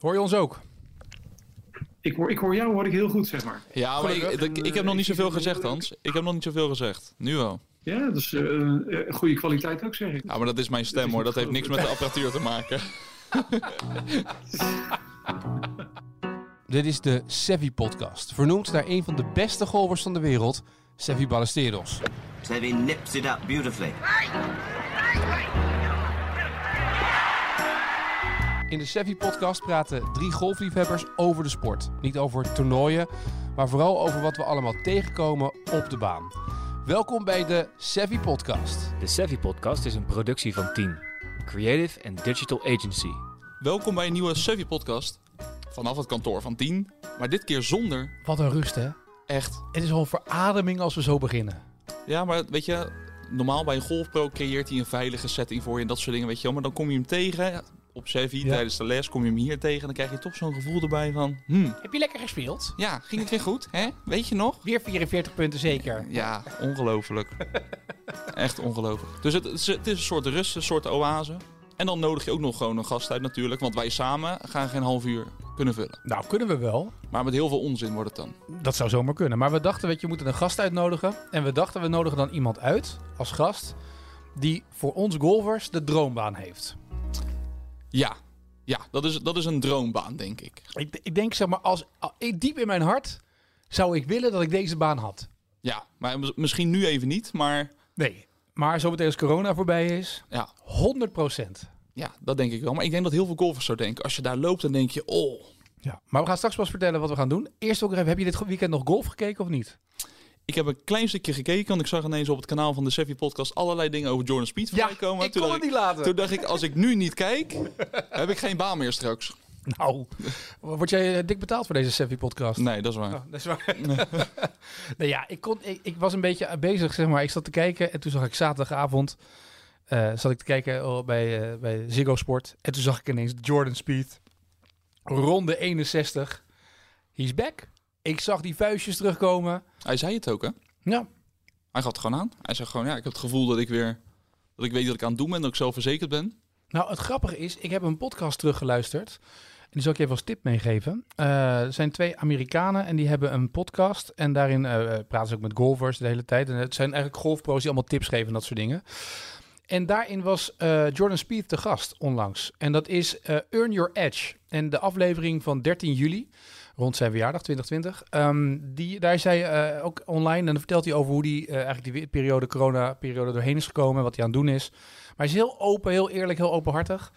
Hoor je ons ook? Ik hoor, ik hoor jou hoor ik heel goed, zeg maar. Ja, maar ik, ik, ik heb nog niet zoveel gezegd, Hans. Ik heb nog niet zoveel gezegd. Nu wel. Ja, dus uh, goede kwaliteit ook, zeg ik. Ja, maar dat is mijn stem hoor. Dat heeft niks met de apparatuur te maken. Dit is de Sevi podcast, vernoemd naar een van de beste golfers van de wereld, Sevi Ballesteros. Sevi nips it up beautifully. In de Sevi podcast praten drie golfliefhebbers over de sport. Niet over toernooien, maar vooral over wat we allemaal tegenkomen op de baan. Welkom bij de Sevi podcast. De Sevi podcast is een productie van Team, Creative and Digital Agency. Welkom bij een nieuwe Sevi podcast vanaf het kantoor van 10, maar dit keer zonder. Wat een rust hè? Echt. Het is wel een verademing als we zo beginnen. Ja, maar weet je, normaal bij een golfpro creëert hij een veilige setting voor je en dat soort dingen, weet je wel. Maar dan kom je hem tegen op Sevi tijdens de les, kom je hem hier tegen en dan krijg je toch zo'n gevoel erbij van... Hmm, Heb je lekker gespeeld? ja, ging het weer goed, hè? Weet je nog? Weer 44 punten zeker. Ja, ongelooflijk. Echt ongelooflijk. Dus het, het is- het is een soort rust, een soort oase. En dan nodig je ook nog gewoon een gast uit natuurlijk, want wij samen gaan geen half uur kunnen vullen. Nou, kunnen we wel. Maar met heel veel onzin wordt het dan. Dat zou zomaar kunnen. Maar we dachten, weet je, we moeten een gast uitnodigen. En we dachten, we nodigen dan iemand uit als gast die voor ons golfers de droombaan heeft. Ja, ja dat, is, dat is een droombaan, denk ik. Ik, ik denk, zeg maar, als, al- diep in mijn hart zou ik willen dat ik deze baan had. Ja, maar mis- misschien nu even niet, maar Nee. Maar zometeen als corona voorbij is, ja, 100 procent. ja, dat denk ik wel. Maar ik denk dat heel veel golfers zo denken. Als je daar loopt, dan denk je, oh, Ja. Maar we gaan straks pas vertellen wat we gaan doen. Eerst ook even, heb je dit weekend nog golf gekeken of niet? Ik heb een klein stukje gekeken, want ik zag ineens op het kanaal van de Sevi podcast allerlei dingen over Jordan Speed voorbij komen. ik toen, kon het niet laten. toen dacht ik, als ik nu niet kijk, heb ik geen baan meer straks. Nou, word jij eh, dik betaald voor deze Sevi podcast? Nee, dat is waar. Oh, dat is waar. nee, ja, ik, kon, ik, ik was een beetje bezig, zeg maar. Ik zat te kijken en toen zag ik zaterdagavond... eh, zat ik te kijken oh, bij, eh, bij Ziggo Sport. En toen zag ik ineens Jordan Speed. Ronde 61. He's back. Ik zag die vuistjes terugkomen. Hij zei het ook, hè? Ja, Hij gaf het gewoon aan. Hij zegt gewoon, ja, ik heb het gevoel dat ik weer... Dat ik weet dat ik aan het doen ben, dat ik zelfverzekerd ben. Nou, het grappige is, ik heb een podcast teruggeluisterd. En die zal ik je even als tip meegeven. Eh, er zijn twee Amerikanen en die hebben een podcast. En daarin eh, praten ze ook met golfers de hele tijd. En het zijn eigenlijk golfpro's die allemaal tips geven en dat soort dingen. En daarin was Jordan Spieth te gast onlangs. En dat is Earn Your Edge. En de aflevering van 13 juli, rond zijn verjaardag 2020. ehm, die, daar is hij eh, ook online. En dan vertelt hij over hoe hij eh, eigenlijk die periode, corona-periode doorheen is gekomen. Wat hij aan het doen is. Maar hij is heel open, heel eerlijk, heel openhartig.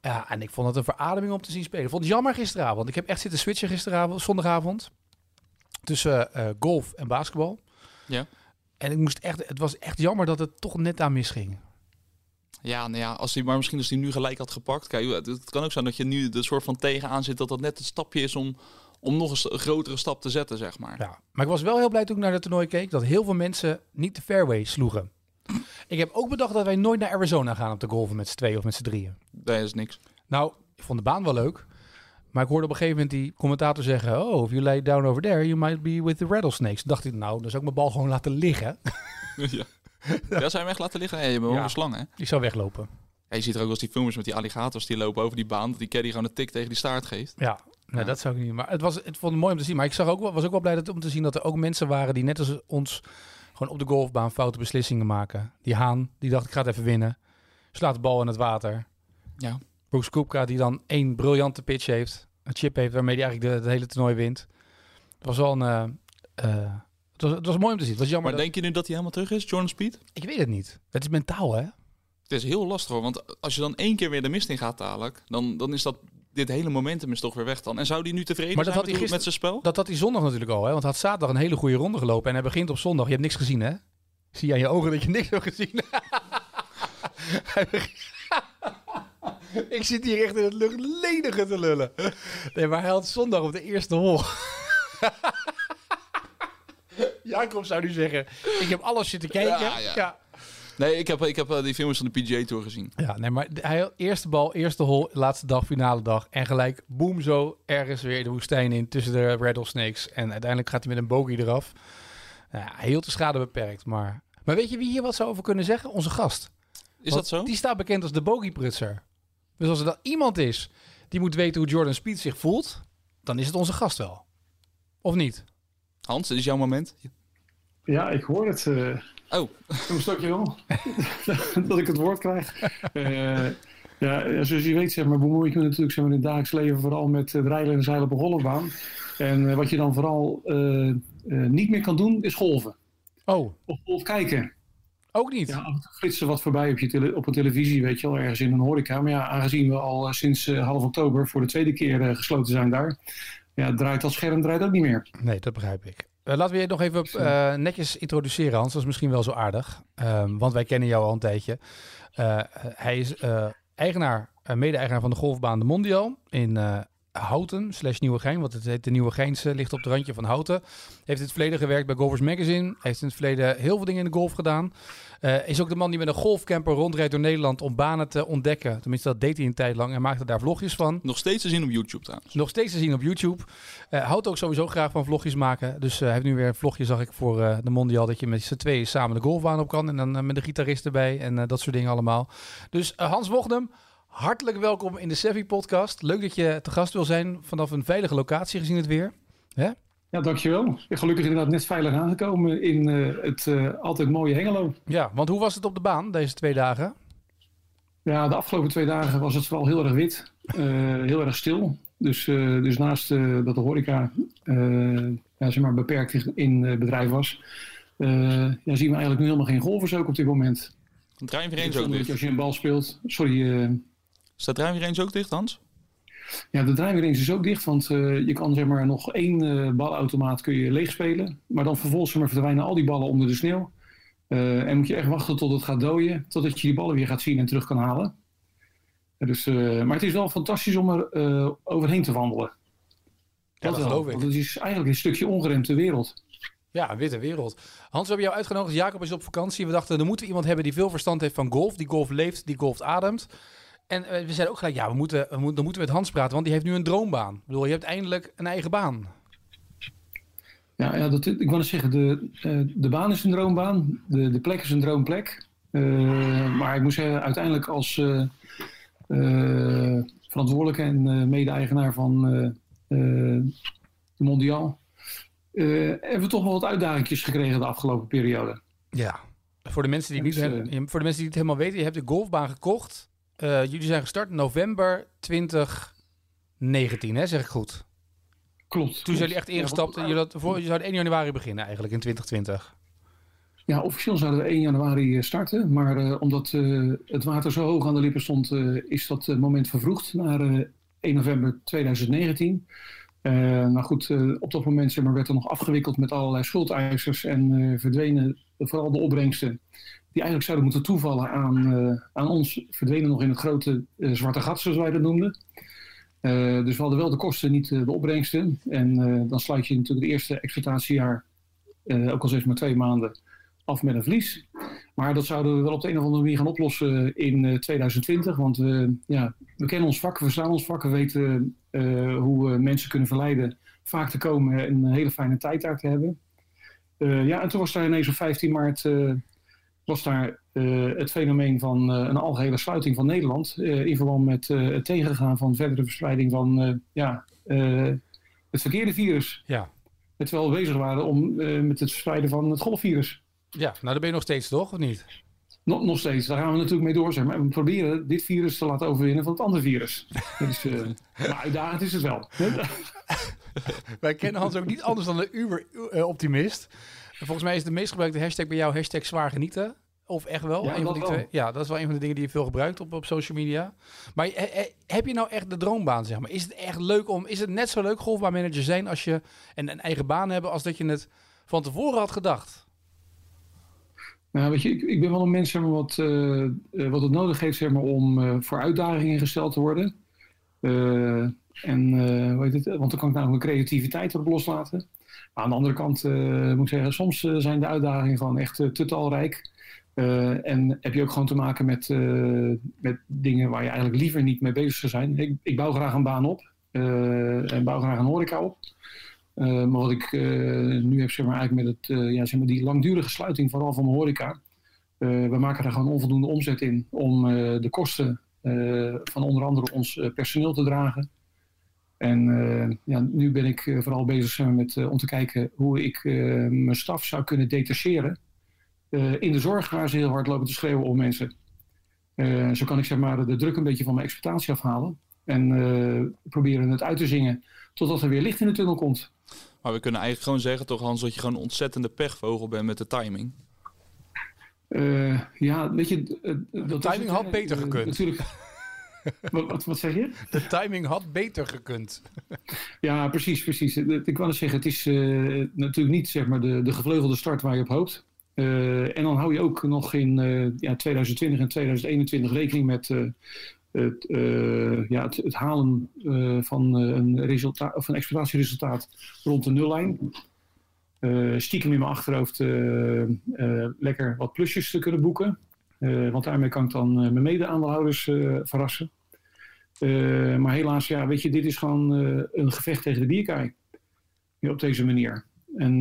Ja, en ik vond het een verademing om te zien spelen. Ik vond het jammer gisteravond. want Ik heb echt zitten switchen gisteravond, zondagavond. Tussen eh, golf en basketbal. Ja. En ik moest echt, het was echt jammer dat het toch net aan misging. Ja, nou ja, als hij, maar misschien als hij nu gelijk had gepakt. Kijk, het, het kan ook zijn dat je nu de soort van tegenaan zit. Dat dat net het stapje is om, om nog een, grotere stap te zetten, zeg maar. Ja. Maar ik was wel heel blij toen ik naar het toernooi keek dat heel veel mensen niet de fairway sloegen. Ik heb ook bedacht dat wij nooit naar Arizona gaan om te golven met z'n tweeën of met z'n drieën. Dat is niks. Nou, ik vond de baan wel leuk. Maar ik hoorde op een gegeven moment die commentator zeggen... Oh, if you lay down over there, you might be with the rattlesnakes. Toen dacht ik, nou, dan zou ik mijn bal gewoon laten liggen. ja. Ja, zijn we echt laten liggen? Ja, je bent wel Ja. een slang, hè? Ik zou weglopen. Ja, je ziet er ook als die filmpjes met die alligators die lopen over die baan. Dat die caddy gewoon een tik tegen die staart geeft. Ja, nee, Ja. dat zou ik niet. Maar het was, het vond het mooi om te zien. Maar ik zag ook, wel- was ook wel blij dat, om te zien dat er ook mensen waren die net als ons gewoon op de golfbaan foute beslissingen maken. Die Haan, die dacht ik ga het even winnen. Slaat de bal in het water. Ja. Brooks Koepka die dan één briljante pitch heeft. Een chip heeft waarmee hij eigenlijk de, het hele toernooi wint. Het was wel een... eh, eh, het, was, het was mooi om te zien. Het was jammer Maar dat- denk je nu dat hij helemaal terug is, Jordan Speed? Ik weet het niet. Het is mentaal, hè? Het is heel lastig hoor, want als je dan één keer weer de mist in gaat dadelijk, dan, dan is dat dit hele momentum is toch weer weg dan. En zou die nu tevreden Maar dat zijn had met, hij hoe- met zijn spel? Dat had hij zondag natuurlijk al, hè? Want hij had zaterdag een hele goede ronde gelopen. En hij begint op zondag. Je hebt niks gezien, hè? Zie je aan je ogen dat je niks hebt gezien? Ik zit hier echt in het luchtledige te lullen. Nee, maar hij had zondag op de eerste hol. Jacob zou nu zeggen, ik heb alles zitten kijken. Ja. Nee, ik heb, ik heb eh, die films van de PGA Tour gezien. Ja, nee, maar de- hij eerste bal, eerste hol, laatste dag, finale dag. En gelijk, boem, zo ergens weer de woestijn in tussen de rattlesnakes. En uiteindelijk gaat hij met een bogey eraf. Nou ja, heel de schade beperkt, maar... Maar weet je wie hier wat zou over kunnen zeggen? Onze gast. Is Want dat zo? Die staat bekend als de bogeyprutser. Dus als er dan iemand is die moet weten hoe Jordan Speed zich voelt, dan is het onze gast wel. Of niet? Hans, dit is jouw moment. Ja, ik hoor het. eh Oh, een stukje wel. dat ik het woord krijg. Eh, ja, zoals je weet, zeg maar, bemoei ik me natuurlijk zeg maar, in het dagelijks leven vooral met het rijden en zeilen op een golfbaan. En eh, wat je dan vooral eh, eh, niet meer kan doen, is golven. Oh, Of golf kijken. ook niet? Ja, flitsen wat voorbij op, je tele- op een televisie, weet je wel, ergens in een horeca. Maar ja, aangezien we al sinds half oktober voor de tweede keer eh, gesloten zijn daar, ja, draait dat scherm draait ook niet meer. Nee, dat begrijp ik. Eh, laten we je nog even eh, netjes introduceren, Hans. Dat is misschien wel zo aardig. Ehm, want wij kennen jou al een tijdje. Eh, hij is eigenaar, mede-eigenaar van de golfbaan De Mondial in Houten, slash Nieuwegein. Want het heet de Nieuwegeinse, ligt op het randje van Houten. Heeft in het verleden gewerkt bij Golfers Magazine. Heeft in het verleden heel veel dingen in de golf gedaan. Eh, is ook de man die met een golfcamper rondrijdt door Nederland om banen te ontdekken. Tenminste, dat deed hij een tijd lang en maakte daar vlogjes van. nog steeds te zien op YouTube trouwens. Nog steeds te zien op YouTube. Eh, houdt ook sowieso graag van vlogjes maken. Dus eh, hij heeft nu weer een vlogje, zag ik, voor de Mondial. Dat je met z'n tweeën samen de golfbaan op kan. En dan met de gitarist erbij en dat soort dingen allemaal. Dus Hans Wochdem, hartelijk welkom in de Sevi podcast. Leuk dat je te gast wil zijn vanaf een veilige locatie gezien het weer. Ja, dankjewel. Ik ben gelukkig inderdaad net veilig aangekomen in eh, het eh, altijd mooie Hengelo. Ja, want hoe was het op de baan deze twee dagen? Ja, de afgelopen twee dagen was het vooral heel erg wit. eh, heel erg stil. Dus, eh, dus naast eh, dat de horeca eh, ja, zeg maar beperkt in eh, bedrijf was, eh, ja, zien we eigenlijk nu helemaal geen golfers ook op dit moment. Range Dus ook dicht. als je een bal speelt, sorry, eh, Staat Driving Range ook dicht, Hans? Ja, de driving range is ook dicht, want eh, je kan zeg maar nog één eh, balautomaat kun je leegspelen. Maar dan vervolgens maar, verdwijnen al die ballen onder de sneeuw. Eh, en moet je echt wachten tot het gaat dooien, totdat je die ballen weer gaat zien en terug kan halen. Dus, eh, maar het is wel fantastisch om er eh, overheen te wandelen. dat wel, geloof ik. Want het is eigenlijk een stukje ongeremde wereld. Ja, witte wereld. Hans, we hebben jou uitgenodigd. Jacob is op vakantie. We dachten, er moeten we iemand hebben die veel verstand heeft van golf. Die golf leeft, die golf ademt. En eh, we zeiden ook gelijk, ja, we moeten, we moeten, dan moeten we met Hans praten, want die heeft nu een droombaan. Ik bedoel, je hebt eindelijk een eigen baan. Ja, ja dat, ik wil eens zeggen, de, eh, de baan is een droombaan, de, de plek is een droomplek. Eh, maar ik moet zeggen, uiteindelijk als verantwoordelijke en mede-eigenaar van de Mondial, eh, hebben we toch wel wat uitdagingjes gekregen de afgelopen periode. Ja. Voor de mensen die, niet, hebben- voor de mensen die het helemaal weten, je hebt de golfbaan gekocht. Eh, jullie zijn gestart november 2019, hè, zeg ik goed. Klopt. Toen klopt. zijn jullie echt ingestapt Ja, en jullie, had- voor, je zouden 1 januari beginnen eigenlijk in 2020. Ja, officieel zouden we 1 januari eh, starten, maar eh, omdat het water zo hoog aan de lippen stond, is dat moment vervroegd naar eh, 1 november 2019. Eh, nou goed, op dat moment zeg maar, werd er nog afgewikkeld met allerlei schuldeisers en verdwenen vooral de opbrengsten die eigenlijk zouden moeten toevallen aan, eh, aan ons, verdwenen nog in het grote eh, zwarte gat, zoals wij dat noemden. Eh, dus we hadden wel de kosten, niet de opbrengsten. En dan sluit je natuurlijk het eerste exploitatiejaar, ook al steeds maar twee maanden, af met een verlies. Maar dat zouden we wel op de een of andere manier gaan oplossen in eh, 2020. Want eh, ja, we kennen ons vak, we verstaan ons vak, we weten hoe we mensen kunnen verleiden vaak te komen en een hele fijne tijd daar te hebben. Ja, en toen was daar ineens op 15 maart was daar eh, het fenomeen van eh, een algehele sluiting van Nederland. eh, in verband met het tegengaan van verdere verspreiding van ja, het verkeerde virus. Ja. Terwijl we bezig waren om, met het verspreiden van het golfvirus. Ja, nou daar ben je nog steeds toch, of niet? Nog, nog steeds, daar gaan we natuurlijk mee door. Zeg maar. We proberen dit virus te laten overwinnen van het andere virus. Dus, maar uitdagend is het wel. Wij kennen Hans ook niet anders dan een uber-optimist. Volgens mij is de meest gebruikte hashtag bij jou hashtag zwaar genieten. Of echt wel? Ja, een van dat die wel. twee. Ja, dat is wel een van de dingen die je veel gebruikt op, op social media. Maar he- he- heb je nou echt de droombaan, zeg maar? Is het echt leuk om... Is het net zo leuk golfbaanmanager zijn als je een, een eigen baan hebben... als dat je het van tevoren had gedacht? Nou, weet je, ik, ik ben wel een mens zeg maar, wat, eh, eh, wat het nodig heeft zeg maar, om eh, voor uitdagingen gesteld te worden. Eh, en eh, hoe heet het? Want dan kan ik namelijk mijn creativiteit erop loslaten. Aan de andere kant eh, moet ik zeggen, soms eh, zijn de uitdagingen gewoon echt eh, te talrijk. En heb je ook gewoon te maken met, met dingen waar je eigenlijk liever niet mee bezig zou zijn. Ik, ik bouw graag een baan op en bouw graag een horeca op. Maar wat ik nu heb, zeg maar, eigenlijk met het, ja, zeg maar die langdurige sluiting, vooral van mijn horeca. we maken daar gewoon onvoldoende omzet in om de kosten van onder andere ons personeel te dragen. En ja, nu ben ik vooral bezig met, om te kijken hoe ik mijn staf zou kunnen detacheren. in de zorg waar ze heel hard lopen te schreeuwen om mensen. zo kan ik zeg maar de druk een beetje van mijn exploitatie afhalen. En proberen het uit te zingen totdat er weer licht in de tunnel komt. Maar we kunnen eigenlijk gewoon zeggen toch Hans dat je gewoon een ontzettende pechvogel bent met de timing. Uh, ja, weet je... Uh, de timing had beter uh, gekund. Natuurlijk. Wat, wat, zeg je? De timing had beter gekund. ja, precies, precies. Ik wou zeggen, het is natuurlijk niet zeg maar, de, de gevleugelde start waar je op hoopt. en dan hou je ook nog in ja, 2020 en 2021 rekening met het, uh, ja, het, het halen uh, van een, resultaat, of een exploitatieresultaat rond de nullijn. Uh, stiekem in mijn achterhoofd lekker wat plusjes te kunnen boeken. Want daarmee kan ik dan mijn mede-aandeelhouders verrassen. maar helaas, ja, weet je, dit is gewoon een gevecht tegen de bierkaai. op deze manier. En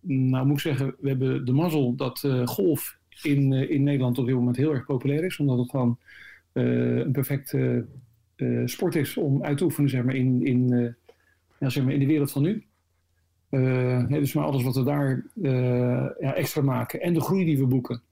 nou moet ik zeggen, we hebben de mazzel dat golf in, in Nederland op dit moment heel erg populair is. Omdat het gewoon eh, een perfecte eh, sport is om uit te oefenen zeg maar, in, in, eh, ja, zeg maar in de wereld van nu. dus maar alles wat we daar ja, extra maken en de groei die we boeken,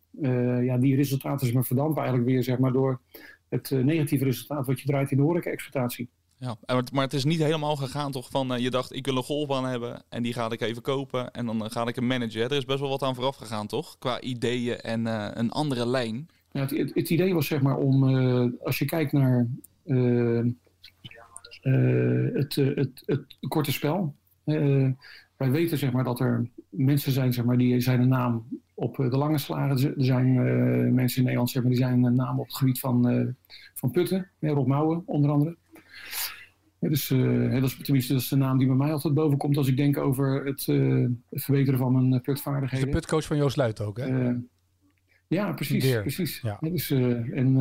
ja, die resultaten zijn maar verdampen eigenlijk weer zeg maar, door het negatieve resultaat wat je draait in de horeca-exploitatie. Ja, maar het is niet helemaal gegaan toch van je dacht ik wil een golfbaan hebben en die ga ik even kopen en dan ga ik hem managen. Er is best wel wat aan vooraf gegaan toch? Qua ideeën en een andere lijn. Ja, het, het, idee was zeg maar om, als je kijkt naar het, het, het, korte spel. wij weten zeg maar dat er mensen zijn zeg maar, die zijn een naam op de lange slagen. Er zijn mensen in Nederland zeg maar, die zijn een naam op het gebied van, van putten. Rob Mouwen onder andere. Ja, dus dat is tenminste dat is de naam die bij mij altijd boven komt als ik denk over het, het verbeteren van mijn putvaardigheden. de putcoach van Joost Luit ook, hè? Ja, precies. precies. Ja. Dus, uh, en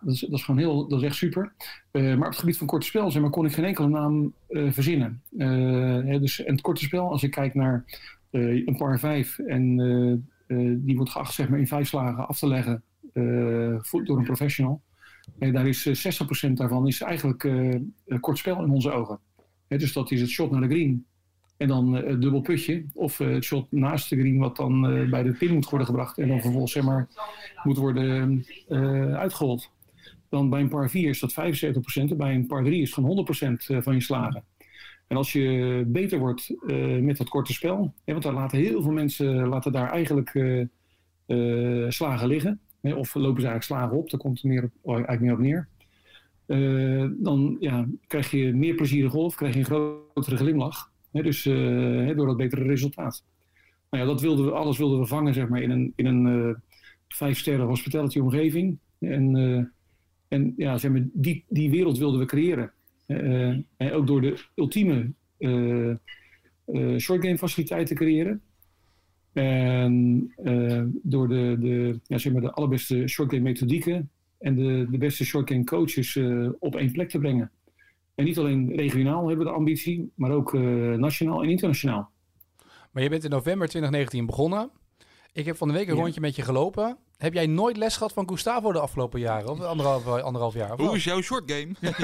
dat, is, dat, is, gewoon heel, dat is echt super. maar op het gebied van korte spel zeg maar, kon ik geen enkele naam verzinnen. Hè, dus, en het korte spel, als ik kijk naar een par 5 en die wordt geacht zeg maar, in vijf slagen af te leggen door een professional. daar is 60% daarvan is eigenlijk kort spel in onze ogen. dus dat is het shot naar de green. En dan het dubbel putje. Of het shot naast de green wat dan bij de pin moet worden gebracht. En dan vervolgens zeg maar moet worden uitgehold. Dan bij een par 4 is dat 75%. En bij een par 3 is het gewoon 100% van je slagen. En als je beter wordt met dat korte spel. Hè, want daar laten heel veel mensen laten daar eigenlijk slagen liggen. Hè, of lopen ze eigenlijk slagen op. Daar komt het meer op, oh, eigenlijk meer op neer. dan ja, krijg je meer plezier in golf. Krijg je een grotere glimlach dus uh, door dat betere resultaat. Nou ja, dat wilden we, alles wilden we vangen zeg maar, in een, in een vijf sterren hospitality omgeving. En, en ja, zeg maar, die, die wereld wilden we creëren. En ook door de ultieme short game faciliteiten te creëren. En door de, de, ja, zeg maar, de allerbeste short game methodieken en de, de beste short game coaches op één plek te brengen. En niet alleen regionaal hebben we de ambitie, maar ook uh, nationaal en internationaal. Maar je bent in november 2019 begonnen. Ik heb van de week een rondje met je gelopen. Heb jij nooit les gehad van Gustavo de afgelopen jaren? Of anderhalf, anderhalf jaar? Hoe is jouw short game?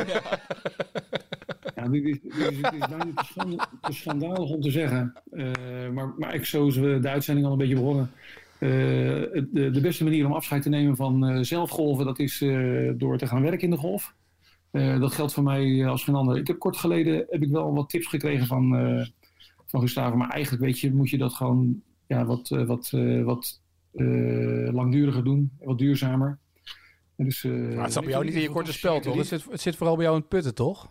ja, dit is, dit is, dit is bijna te schandalig om te zeggen. Uh, maar, maar ik, zoals we de uitzending al een beetje begonnen. Uh, de, de, beste manier om afscheid te nemen van uh, zelfgolven, dat is door te gaan werken in de golf. Uh, dat geldt voor mij eh, als geen ander. Ik heb kort geleden heb ik wel wat tips gekregen van, uh, van Gustavo. Maar eigenlijk weet je, moet je dat gewoon ja, wat, wat, wat langduriger doen. Wat duurzamer. Dus, maar het zat bij jou niet in je korte spel, toch? Het zit, het zit vooral bij jou in het putten, toch?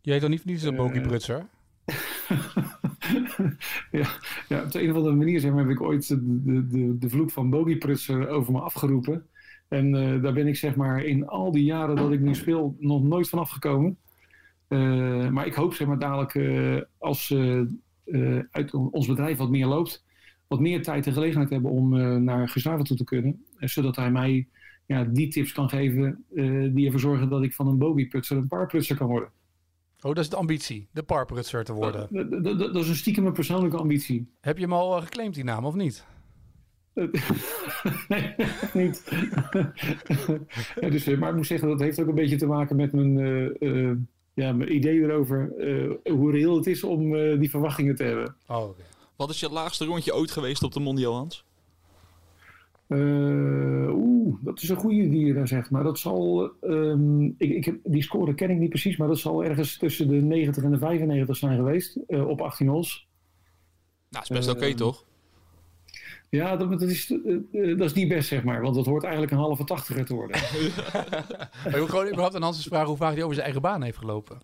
Je heet dan niet, niet zo'n Bogie Prutser? ja, ja, op de een of andere manier zeg maar, heb ik ooit de, de, de, de vloek van Bogie Prutser over me afgeroepen. En uh, daar ben ik zeg maar in al die jaren dat ik nu speel nog nooit van afgekomen. Uh, maar ik hoop zeg maar dadelijk uh, als uit ons bedrijf wat meer loopt, wat meer tijd en gelegenheid hebben om naar Gustavo toe te kunnen. zodat hij mij ja, die tips kan geven die ervoor zorgen dat ik van een bogeyprutser een parprutser kan worden. Oh, dat is de ambitie, de parprutser te worden. Dat, dat, dat, dat is een stiekem een persoonlijke ambitie. Heb je hem al geclaimd die naam of niet? nee, niet. ja, dus, eh, maar ik moet zeggen, dat heeft ook een beetje te maken met mijn, uh, uh, ja, mijn idee erover. hoe reëel het is om die verwachtingen te hebben. Oh, okay. Wat is je laagste rondje ooit geweest op de Mondial, Hans? Oeh, dat is een goede die je daar zegt. Maar dat zal. Um, ik, ik heb, die score ken ik niet precies, maar dat zal ergens tussen de 90 en de 95 zijn geweest op 18 holes. Nou, is best oké, okay, toch? Ja, dat, dat, is, uh, dat is niet best, zeg maar. Want dat hoort eigenlijk een halve tachtiger te worden. maar je gewoon überhaupt aan Hans vragen hoe vaak hij over zijn eigen baan heeft gelopen.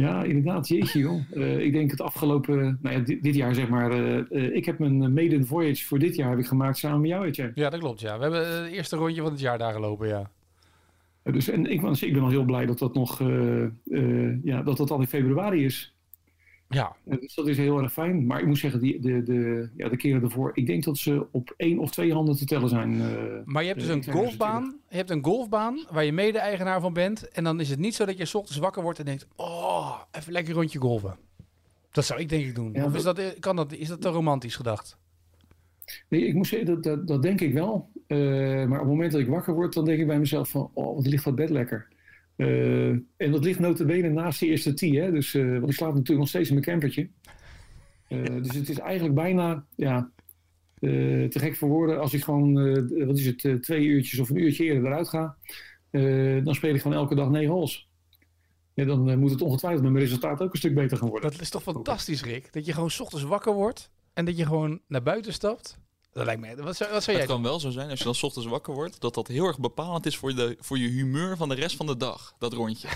Ja, inderdaad. Jeetje, joh. Uh, ik denk het afgelopen... Nou ja, dit, dit jaar, zeg maar... Uh, ik heb mijn maiden voyage voor dit jaar heb ik gemaakt samen met jou, Etienne. Ja, dat klopt, ja. We hebben het eerste rondje van het jaar daar gelopen, ja. Dus, en ik, ik ben wel heel blij dat dat nog... ja, dat dat al in februari is. Ja. Dus dat is heel erg fijn. Maar ik moet zeggen, die, de, de, ja, de keren ervoor, ik denk dat ze op één of twee handen te tellen zijn. Uh, maar je hebt dus een golfbaan. Je hebt een golfbaan waar je mede-eigenaar van bent. En dan is het niet zo dat je s ochtends wakker wordt en denkt: Oh, even lekker rondje golven. Dat zou ik denk ik doen. Ja, of is dat, kan dat, is dat te romantisch gedacht? Nee, ik moet zeggen, dat, dat, dat denk ik wel. Uh, maar op het moment dat ik wakker word, dan denk ik bij mezelf van... Oh, wat ligt dat bed lekker. Uh, en dat ligt notabene naast de eerste tee. Hè? Dus, uh, want ik slaap natuurlijk nog steeds in mijn campertje. Uh, dus het is eigenlijk bijna ja, te gek voor woorden. Als ik gewoon, wat is het, twee uurtjes of een uurtje eerder eruit ga. dan speel ik gewoon elke dag negen holes. Ja, dan moet het ongetwijfeld met mijn resultaat ook een stuk beter gaan worden. Dat is toch fantastisch, Rick? Dat je gewoon s ochtends wakker wordt en dat je gewoon naar buiten stapt. Dat lijkt me. Wat zou, wat zou jij Het kan wel zo zijn als je dan s ochtends wakker wordt, dat dat heel erg bepalend is voor, de, voor je humeur van de rest van de dag, dat rondje.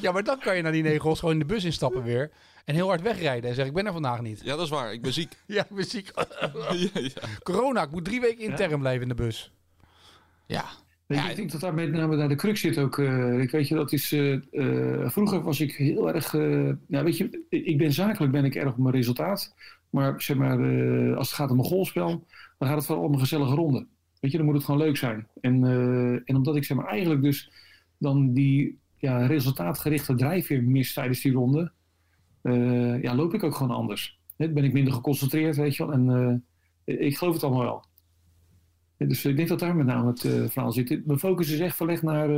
ja, maar dan kan je naar die negen gewoon in de bus instappen weer en heel hard wegrijden en zeggen: Ik ben er vandaag niet. Ja, dat is waar. Ik ben ziek. ja, ik ben ziek. ja, ja. Corona, ik moet drie weken intern blijven in de bus. Ja. Ja, ik denk dat daar met name naar de crux zit ook. Uh, ik weet je, dat is. Uh, uh, vroeger was ik heel erg. nou, weet je, ik ben zakelijk ben ik erg op mijn resultaat. Maar zeg maar, uh, als het gaat om een golfspel, dan gaat het vooral om een gezellige ronde. Weet je, dan moet het gewoon leuk zijn. En, uh, en omdat ik zeg maar eigenlijk dus dan die ja, resultaatgerichte drijfveer mis tijdens die ronde, uh, ja, loop ik ook gewoon anders. Dan ben ik minder geconcentreerd, weet je wel. En ik geloof het allemaal wel. Dus ik denk dat daar met name het verhaal zit. Mijn focus is echt verlegd naar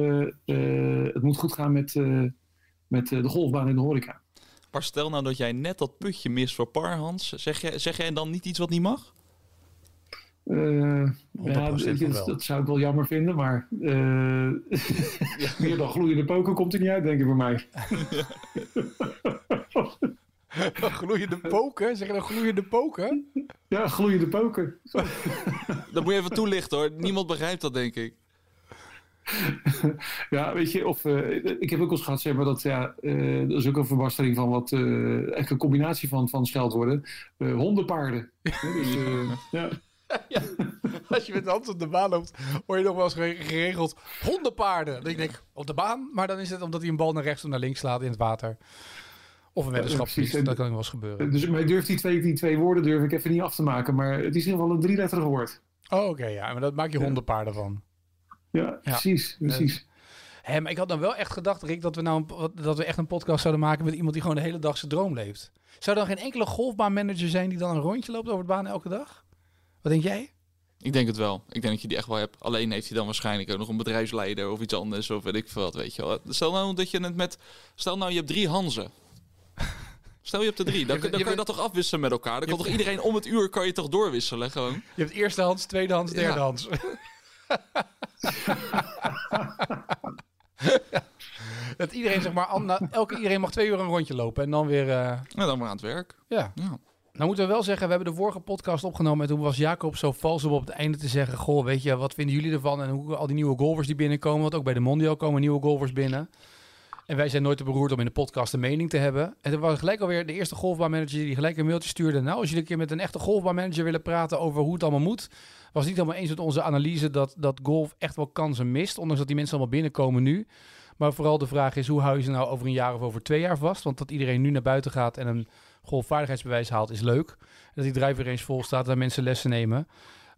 het moet goed gaan met, met de golfbaan in de horeca. Maar stel nou dat jij net dat putje mist voor Parhans. Zeg jij, zeg jij dan niet iets wat niet mag? Uh, ja, dat, dat, zou ik wel jammer vinden, maar uh, meer dan gloeiende poker komt er niet uit, denk ik, voor mij. gloeiende poker? Zeg je dan gloeiende poker? Ja, gloeiende poker. dat moet je even toelichten hoor. Niemand begrijpt dat, denk ik. ja, weet je, of uh, ik heb ook eens gehad, zeg maar, dat ja, uh, dat is ook een verbastering van wat, uh, echt een combinatie van, van scheldwoorden. hondenpaarden. dus, ja. ja. Als je met de hand op de baan loopt, hoor je nog wel eens geregeld hondenpaarden. Dan denk ik, op de baan, maar dan is het omdat hij een bal naar rechts of naar links slaat in het water. Of een weddenschapsfiets, ja, dat kan wel eens gebeuren. Dus mij durft die twee, die twee woorden durf ik even niet af te maken, maar het is in ieder geval een drieletterig woord. Oh, oké, ja, maar dat maak je hondenpaarden van. Ja, precies, precies. Hé, maar ik had dan wel echt gedacht, Rick, dat we nou een, dat we echt een podcast zouden maken met iemand die gewoon de hele dag zijn droom leeft. Zou er dan geen enkele golfbaanmanager zijn die dan een rondje loopt over de baan elke dag? Wat denk jij? Ik denk het wel. Ik denk dat je die echt wel hebt. Alleen heeft hij dan waarschijnlijk ook nog een bedrijfsleider of iets anders of weet ik veel wat, weet je wel. Stel nou dat je het met, stel nou je hebt drie Hanzen. Stel je hebt de drie, dan, dan, kun je dat toch afwisselen met elkaar. Dan kan toch iedereen om het uur kan je toch doorwisselen gewoon. Je hebt eerstehands, tweedehands, derdehands. Ja. dat iedereen zeg maar, elke iedereen mag twee uur een rondje lopen en dan weer. Uh... Ja, dan maar aan het werk. Ja. ja. Nou moeten we wel zeggen, we hebben de vorige podcast opgenomen en toen was Jacob zo vals om op het einde te zeggen, goh, weet je, wat vinden jullie ervan en hoe al die nieuwe golfers die binnenkomen, want ook bij de Mondial komen nieuwe golfers binnen. En wij zijn nooit te beroerd om in de podcast een mening te hebben. En er was gelijk alweer de eerste golfbaanmanager die gelijk een mailtje stuurde. Nou, als jullie een keer met een echte golfbaanmanager willen praten over hoe het allemaal moet, was niet helemaal eens met onze analyse dat, dat golf echt wel kansen mist. Ondanks dat die mensen allemaal binnenkomen nu. Maar vooral de vraag is, hoe hou je ze nou over een jaar of over twee jaar vast? Want dat iedereen nu naar buiten gaat en een golfvaardigheidsbewijs haalt, is leuk. Dat die driver eens vol staat en mensen lessen nemen.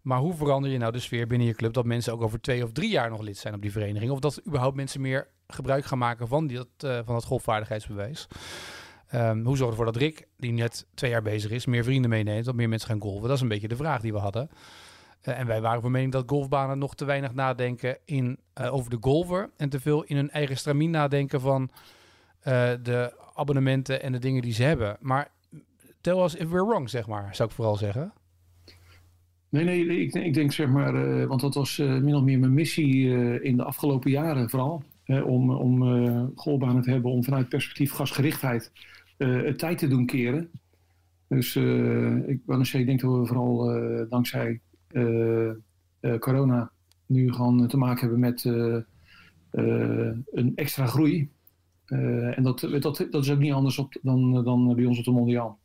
Maar hoe verander je nou de sfeer binnen je club dat mensen ook over twee of drie jaar nog lid zijn op die vereniging? Of dat überhaupt mensen meer gebruik gaan maken van, die, uh, van dat golfvaardigheidsbewijs? Ehm, hoe zorgen we ervoor dat Rick, die net twee jaar bezig is, meer vrienden meeneemt, dat meer mensen gaan golven? Dat is een beetje de vraag die we hadden. Eh, en wij waren van mening dat golfbanen nog te weinig nadenken in, eh, over de golfer en te veel in hun eigen stramien nadenken van eh, de abonnementen en de dingen die ze hebben. Maar tell us if we're wrong, zeg maar, zou ik vooral zeggen. Nee, nee, ik, ik denk zeg maar, want dat was min of meer mijn missie in de afgelopen jaren vooral. Om om golfbanen te hebben om vanuit perspectief gasgerichtheid het tijd te doen keren. Dus ik, ik denk dat we vooral dankzij corona nu gewoon te maken hebben met een extra groei. en dat, dat, dat is ook niet anders op, dan, dan bij ons op de Mondiaal.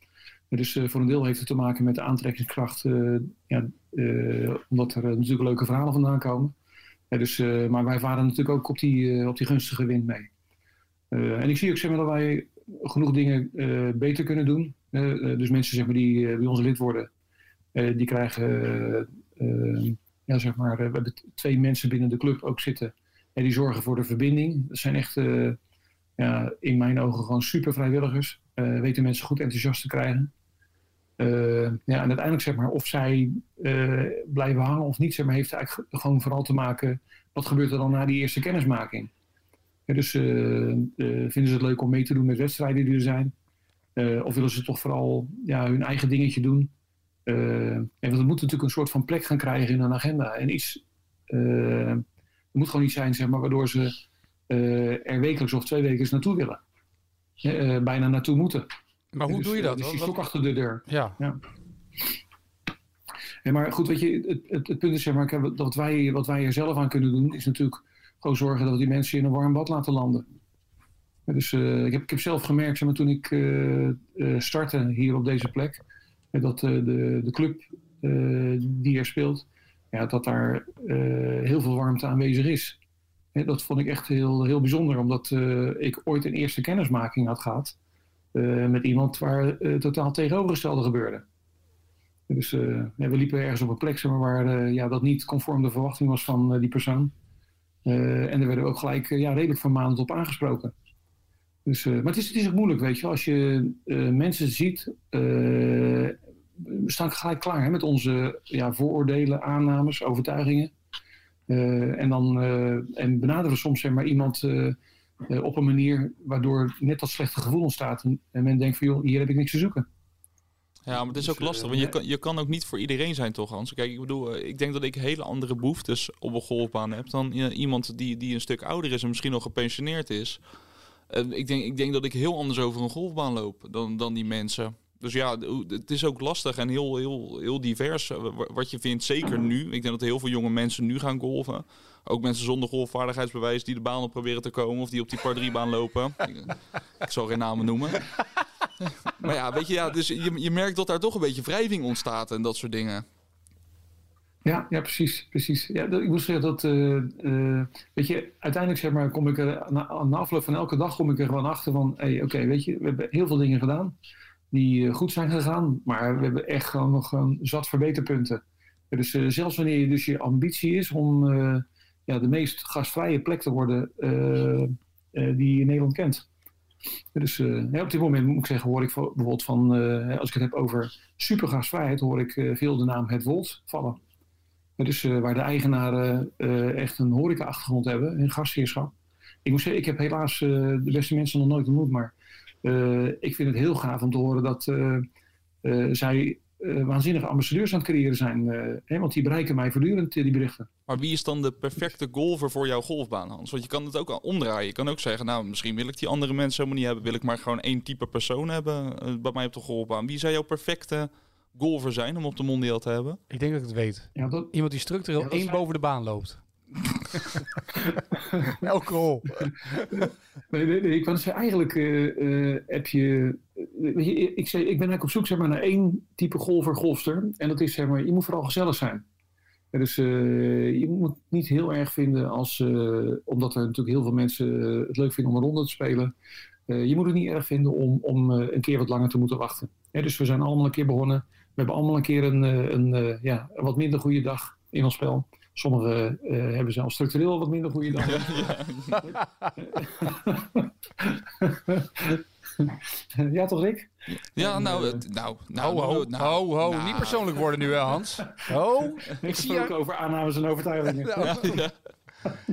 Dus voor een deel heeft het te maken met de aantrekkingskracht, ja, omdat er natuurlijk leuke verhalen vandaan komen. Dus, maar wij varen natuurlijk ook op die, op die gunstige wind mee. en ik zie ook zeg maar, dat wij genoeg dingen beter kunnen doen. dus mensen zeg maar, die bij ons lid worden, die krijgen, ja, zeg maar, we hebben twee mensen binnen de club ook zitten. En die zorgen voor de verbinding. Dat zijn echt, ja, in mijn ogen, gewoon super vrijwilligers. weten mensen goed enthousiast te krijgen. Uh, ja, en uiteindelijk zeg maar, of zij uh, blijven hangen of niet, zeg maar, heeft eigenlijk gewoon vooral te maken wat gebeurt er dan na die eerste kennismaking. Ja, dus uh, vinden ze het leuk om mee te doen met wedstrijden die er zijn? of willen ze toch vooral ja, hun eigen dingetje doen? en want het moet natuurlijk een soort van plek gaan krijgen in een agenda. En iets, het moet gewoon iets zijn zeg maar, waardoor ze er wekelijks of twee wekelijks naartoe willen. bijna naartoe moeten. Maar hoe dus, doe je dat? Dus die stok achter de deur. Ja. ja. En maar goed, weet je, het, het, het punt is zeg maar, dat wat wij, wat wij er zelf aan kunnen doen, is natuurlijk gewoon zorgen dat we die mensen in een warm bad laten landen. Dus uh, ik, heb, ik heb zelf gemerkt, zeg maar, toen ik uh, startte hier op deze plek, dat de, de club die er speelt, ja, dat daar heel veel warmte aanwezig is. dat vond ik echt heel, heel bijzonder, omdat ik ooit een eerste kennismaking had gehad met iemand waar uh, totaal tegenovergestelde gebeurde. Dus uh, we liepen ergens op een plek waar ja, dat niet conform de verwachting was van die persoon. en daar werden we ook gelijk ja, redelijk vermanend op aangesproken. Dus, maar het is, het is ook moeilijk, weet je, als je mensen ziet, we staan gelijk klaar hè, met onze ja, vooroordelen, aannames, overtuigingen. en dan en benaderen we soms zeg maar, iemand uh, op een manier waardoor net dat slechte gevoel ontstaat. En, en, men denkt van joh, hier heb ik niks te zoeken. Ja, maar het is ook dus, lastig, want je kan, je kan ook niet voor iedereen zijn toch, Hans? Kijk, ik bedoel, ik denk dat ik hele andere behoeftes op een golfbaan heb dan iemand die, die een stuk ouder is en misschien nog gepensioneerd is. Uh, ik, denk, ik denk dat ik heel anders over een golfbaan loop dan, dan die mensen. Dus ja, het is ook lastig en heel, heel, heel divers wat je vindt. Zeker nu. Ik denk dat heel veel jonge mensen nu gaan golven. Ook mensen zonder golfvaardigheidsbewijs die de baan op proberen te komen. Of die op die par 3 baan lopen. ik, ik zal geen namen noemen. maar ja, weet je, ja, dus je, je merkt dat daar toch een beetje wrijving ontstaat en dat soort dingen. Ja, ja, precies. precies. Ja, ik moet zeggen dat, uh, uh, weet je, uiteindelijk zeg maar, kom ik er na, na afloop van elke dag kom ik er gewoon achter van, hey, oké, weet je, we hebben heel veel dingen gedaan die uh, goed zijn gegaan, maar we hebben echt gewoon nog een zat verbeterpunten. Dus zelfs wanneer je dus je ambitie is om ja, de meest gasvrije plek te worden uh, uh, die je in Nederland kent. Dus ja, op dit moment moet ik zeggen, hoor ik bijvoorbeeld van, als ik het heb over supergasvrijheid, hoor ik veel de naam Het Volt vallen. dus waar de eigenaren echt een horeca-achtergrond hebben, een gastheerschap. Ik moet zeggen, ik heb helaas de beste mensen nog nooit ontmoet, maar ik vind het heel gaaf om te horen dat zij uh, waanzinnige ambassadeurs aan het creëren zijn. Uh, hè, want die bereiken mij voortdurend, die berichten. Maar wie is dan de perfecte golfer voor jouw golfbaan, Hans? Want je kan het ook al omdraaien. Je kan ook zeggen, nou, misschien wil ik die andere mensen helemaal niet hebben. Wil ik maar gewoon één type persoon hebben uh, bij mij op de golfbaan. Wie zou jouw perfecte golfer zijn om op de mondial te hebben? Ik denk dat ik het weet. Ja, dat... Iemand die structureel ja, één zijn... boven de baan loopt. Elke hol. nee, nee, nee, ik eigenlijk uh, heb je... Uh, ik, zei, ik ben eigenlijk op zoek zeg maar, naar één type golfer, golfster. En dat is, zeg maar, je moet vooral gezellig zijn. Dus je moet niet heel erg vinden als... omdat er natuurlijk heel veel mensen het leuk vinden om een ronde te spelen. je moet het niet erg vinden om, om een keer wat langer te moeten wachten. Dus we zijn allemaal een keer begonnen. We hebben allemaal een keer een, een, ja, een wat minder goede dag in ons spel. Sommigen uh, hebben zelfs structureel wat minder goede dag. Ja, ja. ja, toch Rick? Ja, En, nou, eh, nou, nou, Ho, ho, nou, ho, ho. nou. Niet persoonlijk worden nu, hè, Hans? Ho. Ik zie gesproken over aannames en overtuigingen. Ja.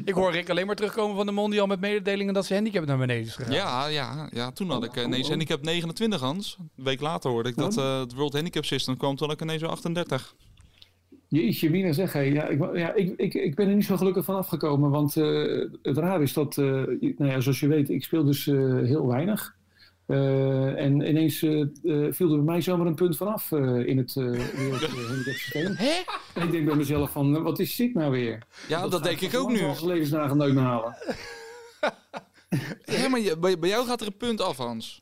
Ik hoor Rick alleen maar terugkomen van de Mondial met mededelingen dat zijn handicap naar beneden is gegaan. Ja, ja, ja, toen had ik ineens handicap 29, Hans. Een week later hoorde ik dat eh, het World Handicap System kwam, toen had ik ineens wel 38. Jeetje, Mina zeg, hé, ja, ik, ja, ik, ik, ik ben er niet zo gelukkig van afgekomen. Want eh, het raar is dat, eh, nou ja, zoals je weet, ik speel dus eh, heel weinig. Eh, en ineens viel er bij mij zomaar een punt vanaf eh in het handicapsysteem. Hè? En ik denk bij mezelf van, wat is dit nou weer? Ja, dat, denk ik ook nu. Levensdagen nooit meer halen. Ja, maar je- bij, bij jou gaat er een punt af, Hans.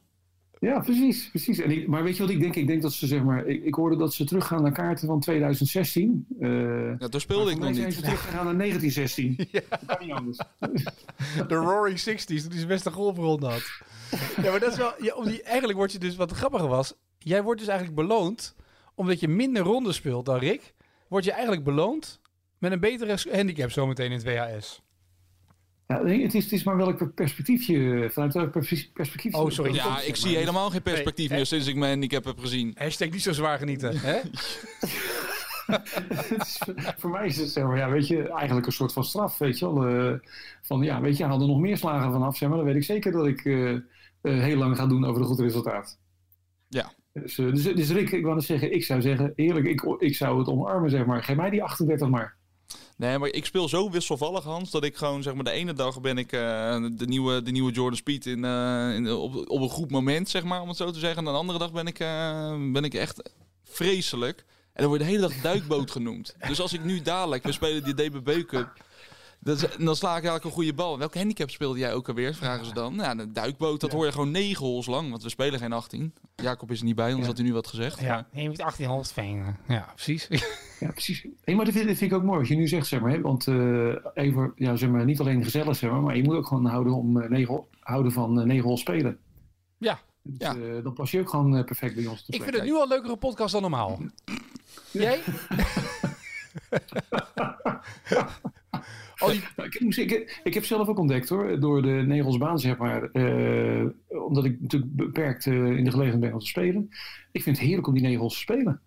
Ja, precies. precies. En ik, maar weet je wat ik denk? Ik denk dat ze, zeg maar, ik, ik hoorde dat ze teruggaan naar kaarten van 2016. Eh Ja, toen speelde ik nog zijn niet. ze teruggegaan naar 1916. Dat kan niet anders. De Roaring Sixties, toen hij zijn beste golfronde had. Ja, maar dat is wel... Ja, om die, eigenlijk word je dus... Wat grappiger was... Jij wordt dus eigenlijk beloond... omdat je minder rondes speelt dan Rick... word je eigenlijk beloond... met een betere handicap zometeen in het WHS. Ja, het, is, het is maar welk perspectief je vanuit welk pers- perspectief. je- Oh, sorry. Ja, ik zie helemaal geen perspectief Nee, meer sinds ik mijn handicap heb gezien. Hashtag niet zo zwaar genieten, hè? Voor mij is het zeg maar, ja, weet je, eigenlijk een soort van straf, weet je wel. eh, van ja, weet je, haal er nog meer slagen vanaf, zeg maar. Dan weet ik zeker dat ik eh, eh, heel lang ga doen over een goed resultaat. Ja. Dus, eh, dus, dus Rick, ik wou net zeggen, ik zou zeggen, eerlijk, ik, ik zou het omarmen, zeg maar. Geef mij die 38 maar. Nee, maar ik speel zo wisselvallig, Hans, dat ik gewoon, zeg maar, de ene dag ben ik eh, de, nieuwe, de nieuwe Jordan Speed in, eh, in, op, op een goed moment, zeg maar, om het zo te zeggen. En de andere dag ben ik, eh, ben ik echt vreselijk. En dan word de hele dag duikboot genoemd. Dus als ik nu dadelijk, we spelen die DBB Cup, dat is- dan sla ik eigenlijk een goede bal. Welke handicap speelde jij ook alweer, vragen ze dan. Nou, een duikboot, dat hoor je gewoon negen holes lang, want we spelen geen 18. Jacob is er niet bij, anders Ja. had hij nu wat gezegd. Ja, je moet 18 Holstveen. Ja, precies. Ja, precies. Hey, maar dat vind, dat vind ik ook mooi wat je nu zegt, zeg maar. Hè? Want eh, even, ja, zeg maar, niet alleen gezellig, zeg maar, maar je moet ook gewoon houden, om, eh, negen, houden van eh, negen hol spelen. Ja, Dus, Ja. eh, dan pas je ook gewoon eh, perfect bij ons te ik vind het nu al een leukere podcast dan normaal. Jij? Al die Nou, ik, ik, ik heb zelf ook ontdekt hoor, door de Negelsbaan zeg maar, eh, omdat ik natuurlijk beperkt eh, in de gelegenheid ben om te spelen. Ik vind het heerlijk om die negels te spelen.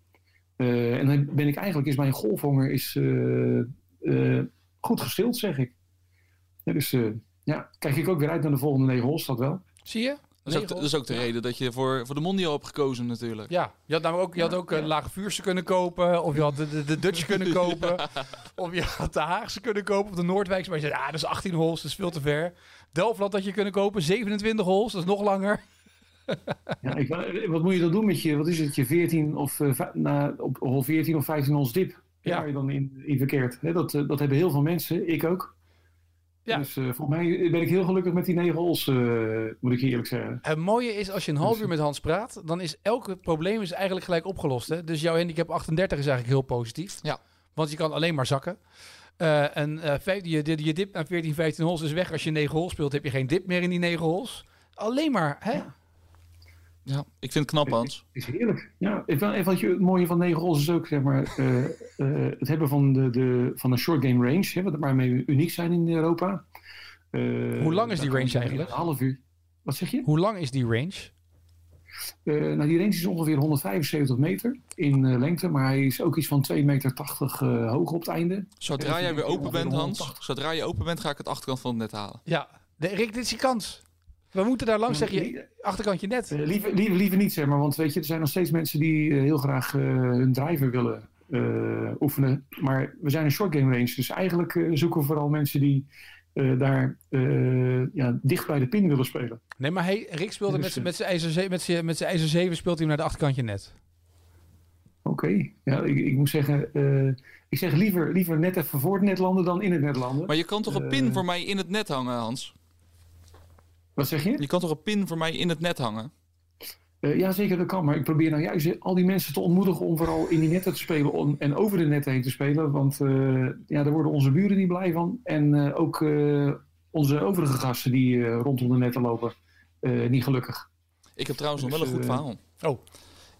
Eh, en dan ben ik eigenlijk, is mijn golfhonger is, goed gestild zeg ik. Ja, dus ja, kijk ik ook weer uit naar de volgende dat wel. Zie je? Dat is, ook, de- dat is ook de reden dat je voor, voor de Mondial hebt gekozen natuurlijk. Ja, je had, namelijk ook, je had ook een lage vuurse kunnen kopen. Of je had de, de, de Dutch kunnen kopen. Of je had de Haagse kunnen kopen. Of de Noordwijkse. Maar je zei, ah, dat is 18 holes. Dat is veel te ver. Delftland had je kunnen kopen. 27 holes. Dat is nog langer. Ja, ik, wat moet je dan doen met je, wat is het, je 14 of eh, na, op hole 14 of 15 holes dip? Ja. Waar je dan in, in verkeert. Hè, dat, eh, dat hebben heel veel mensen, ik ook. Ja. Dus eh volgens mij ben ik heel gelukkig met die negen holes, eh, moet ik je eerlijk zeggen. Het mooie is, als je een half uur met Hans praat, dan is elk probleem is eigenlijk gelijk opgelost. Hè? Dus jouw handicap 38 is eigenlijk heel positief. Ja. Want je kan alleen maar zakken. Eh, en eh, je, je, je dip naar 14, 15 holes is weg. Als je 9 holes speelt, heb je geen dip meer in die 9 holes. Alleen maar, hè? Ja, ik vind het knap, Hans. is heerlijk. Ja, en wel- en wat je, het mooie van negen holes is ook zeg maar, eh, eh, het hebben van, de, de, van een short game range, hè, wat- waarmee we uniek zijn in Europa. Eh, Hoe lang is die range eigenlijk? Een half uur. Wat zeg je? Hoe lang is die range? Eh, nou, die range is ongeveer 175 meter in eh, lengte, maar hij is ook iets van 2,80 meter eh, hoog op het einde. Zodra jij weer open bent, Hans, 180. zodra je open bent, ga ik het achterkant van het net halen. Ja, de, Rick, dit is je kans. We moeten daar langs, zeg je, achterkantje net. Eh, liever, liever, liever niet, zeg maar. Want weet je, er zijn nog steeds mensen die eh, heel graag eh, hun driver willen eh, oefenen. Maar we zijn een short game range. Dus eigenlijk eh, zoeken we vooral mensen die eh, daar eh, ja, dicht bij de pin willen spelen. Nee, maar hij, Rick speelde Dus, met zijn- eh, met zijn ijzer, ze- met zijn- met zijn ijzer 7 speelt hij hem naar de achterkantje net. Oké. Ja, ik, ik moet zeggen, eh, ik zeg liever, liever net even voor het net landen dan in het net landen. Maar je kan toch een Eh. pin voor mij in het net hangen, Hans? Wat zeg je? Je kan toch een pin voor mij in het net hangen? Eh, ja, zeker dat kan. Maar ik probeer nou juist al die mensen te ontmoedigen om vooral in die netten te spelen om- en over de netten heen te spelen. Want eh, ja, daar worden onze buren niet blij van. En eh, ook eh, onze overige gasten die eh, rondom de netten lopen, eh, niet gelukkig. Ik heb trouwens nog Dus, wel een goed verhaal. Oh.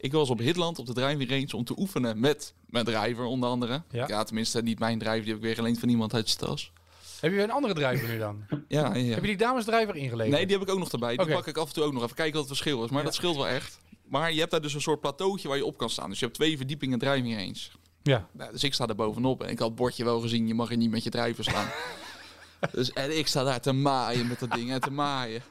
Ik was op Hitland op de driving range om te oefenen met mijn driver onder andere. Ja. Ja, tenminste niet mijn driver, die heb ik weer geleend van iemand uit zijn tas. Heb je een andere drijver nu dan? Ja, ja. Heb je die damesdrijver ingeleverd? Nee, die heb ik ook nog erbij. Die pak ik af en toe ook nog even kijken wat het verschil is. Maar Ja. dat scheelt wel echt. Maar je hebt daar dus een soort plateautje waar je op kan staan. Dus je hebt twee verdiepingen driving range. Ja. Nou, dus ik sta daar bovenop en ik had het bordje wel gezien, je mag er niet met je drijver staan. dus, en ik sta daar te maaien met dat ding en te maaien.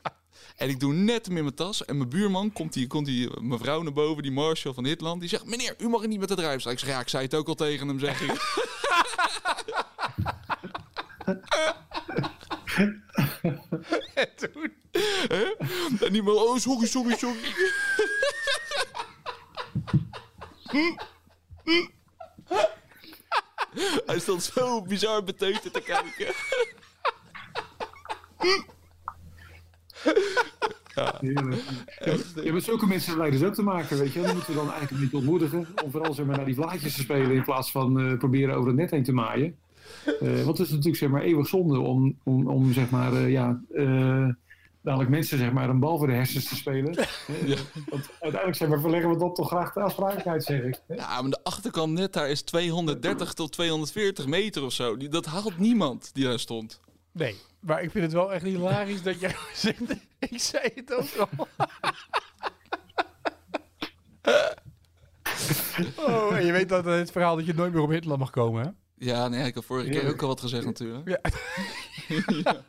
En ik doe net hem in mijn tas en mijn buurman komt die, komt die mevrouw naar boven, die Marshall van Hitland. Die zegt, meneer, u mag er niet met de drijver staan. Ik zeg, ja, ik zei het ook al tegen hem, zeg ik. En toen? En die man, oh, sorry, sorry, sorry. Hij stond zo bizar beteuterd te kijken. Heerlijk. Ja, met zulke mensen hebben wij dus ook te maken, weet je. Die moeten we dan eigenlijk beetje ontmoedigen. Om vooral zeg maar, naar die vlaatjes te spelen in plaats van eh, proberen over het net heen te maaien. Eh, want het is natuurlijk zeg maar, eeuwig zonde om, om, om zeg maar, eh, ja, eh, dadelijk mensen zeg maar, een bal voor de hersens te spelen. Eh, Want uiteindelijk zeg maar, verleggen we dat toch graag de afspraakheid, zeg ik. Ja, maar de achterkant net daar is 230 tot 240 meter of zo. Die, dat haalt niemand die daar stond. Nee, maar ik vind het wel echt hilarisch dat jij zegt... Ik zei het ook al. oh, en je weet dat het verhaal dat je nooit meer op Hitler mag komen, hè? Ja, nee, ik heb vorige keer ook al wat gezegd natuurlijk. Ja.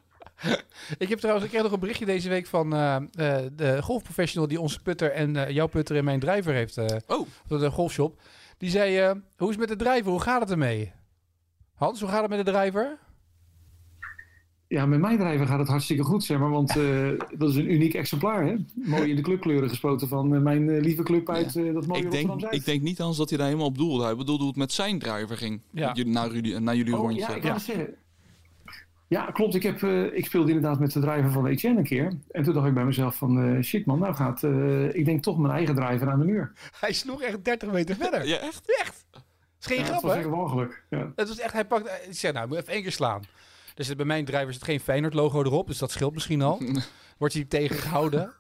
Ik heb trouwens, ik kreeg nog een berichtje deze week van eh, eh, de golfprofessional die onze putter en eh, jouw putter en mijn drijver heeft, Oh, voor de golfshop. Die zei, hoe is het met de drijver? Hoe gaat het ermee? Hans, hoe gaat het met de drijver? Ja, met mijn drijver gaat het hartstikke goed, zeg maar. Want eh, dat is een uniek exemplaar, hè. Mooi in de clubkleuren gespoten van eh, mijn eh, lieve club uit eh, dat mooie ik denk, ik denk niet Hans dat hij daar helemaal op doelde. Hij bedoelde hoe het met zijn driver ging. Ja. Jullie- Naar, jullie, naar jullie Oh, rondje. Ja, ik Ja. het zeggen. Ja, klopt. Ik, heb, eh, ik speelde inderdaad met de driver van Etienne een keer. En toen dacht ik bij mezelf van, eh, shit man, nou gaat, eh, ik denk toch mijn eigen driver aan de muur. Hij sloeg echt 30 meter verder. Ja, echt? Echt? Dat is geen Ja, grap, dat was hè? echt. Ja. Het was echt, hij pakt, ik zei nou, ik moet even één keer slaan. Dus bij mijn driver zit geen Feyenoord logo erop, dus dat scheelt misschien al. Wordt hij tegengehouden.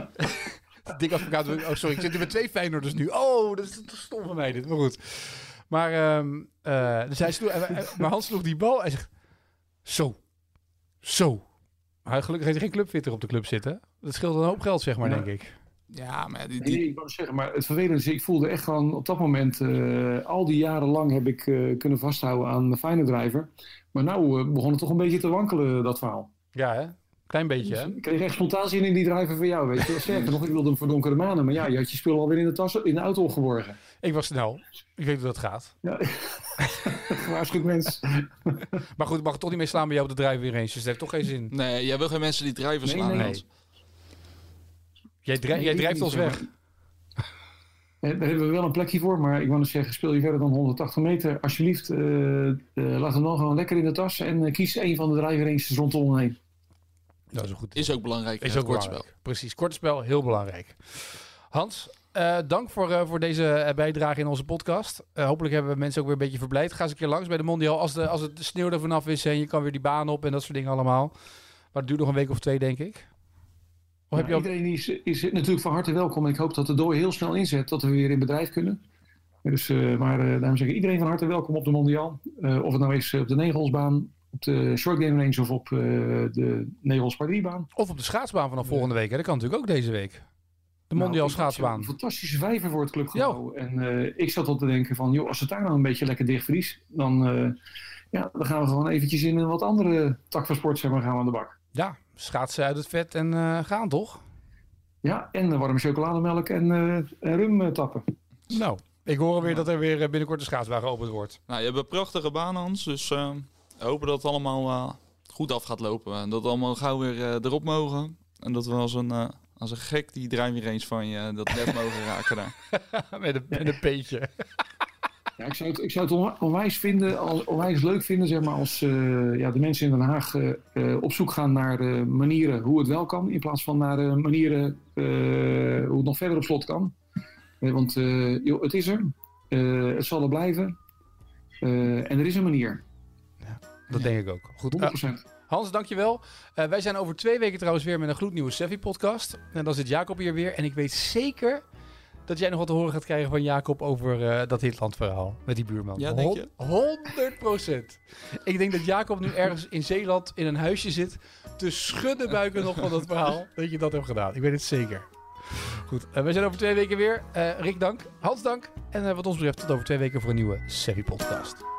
Dik advocaat, oh sorry, ik zit hier met twee Feyenoorders nu. Oh, dat is stom van mij dit, maar goed. Maar, ehm, eh, dus hij sloeg, maar Hans sloeg die bal en zegt, zo, zo. Maar gelukkig heeft hij geen clubfitter op de club zitten. Dat scheelt een hoop geld, zeg maar, Ja. denk ik. Ja, maar die, Nee, die, ik wou zeggen, maar het vervelende is, ik voelde echt gewoon op dat moment, eh, al die jaren lang heb ik eh, kunnen vasthouden aan de fijne driver. Maar nou eh, begon het toch een beetje te wankelen, dat verhaal. Ja, hè? Klein beetje, hè? Ik kreeg echt spontaan zin in die driver van jou, weet je. Sterker nog, ik wilde hem voor donkere manen. Maar ja, je had je spul alweer in de, tas, in de auto opgeborgen. Ik was snel. Ik weet hoe dat gaat. Ja, gewaarschuwd mens. Maar goed, ik mag toch niet mee slaan bij jou op de driver range, dus dat heeft toch geen zin. nee, jij wil geen mensen die drivers Nee, slaan. nee. Jij, Nee, drijft ons weg. Daar hebben we wel een plekje voor, maar ik wou nog zeggen, speel je verder dan 180 meter, alsjeblieft, eh, eh, laat hem dan gewoon lekker in de tas en eh, kies een van de driver ranges rondom heen. Dat is een goed Is ook belangrijk. Is ook kortspel. Precies, korte spel, heel belangrijk. Hans, eh, dank voor, eh, voor deze bijdrage in onze podcast. Eh, hopelijk hebben we mensen ook weer een beetje verblijd. Ga eens een keer langs bij de Mondial als, de, als het de sneeuw er vanaf is en je kan weer die baan op en dat soort dingen allemaal. Maar het duurt nog een week of twee, denk ik. Heb je al... Iedereen is, is natuurlijk van harte welkom en ik hoop dat de dooi heel snel inzet, dat we weer in bedrijf kunnen. Dus, eh, maar eh daarom zeg ik iedereen van harte welkom op de Mondial. Eh, of het nou is eh, op de Negelsbaan, op de Short Game Range of op de Negels Par 3 baan. Of op de schaatsbaan vanaf volgende week. Hè? Dat kan natuurlijk ook deze week. De Nou, had schaatsbaan. Een fantastische vijver voor het clubgebouw. En ik zat al te denken van, joh, als het daar nou een beetje lekker dicht vriest, dan, ja, dan gaan we gewoon eventjes in een wat andere tak van sport zeg maar, gaan we aan de bak. Ja, schaatsen uit het vet en eh, gaan toch? Ja, en eh, warme chocolademelk en, eh, en rum eh, tappen. Nou, ik hoor weer dat er weer eh, binnenkort een schaatsbaan geopend wordt. Nou, je hebt een prachtige baan, Hans. Dus eh, we hopen dat het allemaal eh, goed af gaat lopen. En dat we allemaal gauw weer eh, erop mogen. En dat we als een, eh, als een gek die driving range van je dat net mogen raken daar. met, een, met een peetje. Ja, ik zou het, ik zou het onwijs, vinden, als, onwijs leuk vinden zeg maar, als eh, ja, de mensen in Den Haag eh, eh, op zoek gaan naar manieren hoe het wel kan. In plaats van naar manieren hoe het nog verder op slot kan. Want joh, het is er. Het zal er blijven. En er is een manier. Dat denk ik ook. Goed. 100%. Eh, Hans, dankjewel. Wij zijn over twee weken trouwens weer met een gloednieuwe Seffi-podcast. En dan zit Jacob hier weer. En ik weet zeker dat jij nog wat te horen gaat krijgen van Jacob over eh, dat Hitland-verhaal met die buurman. Ja, denk je? 100 procent. Ik denk dat Jacob nu ergens in Zeeland in een huisje zit te schudden buiken nog van dat verhaal. Dat je dat hebt gedaan. Ik weet het zeker. Goed, uh, we zijn over twee weken weer. Uh, Rick, dank. Hans, dank. En wat ons betreft tot over twee weken voor een nieuwe Savvy Podcast.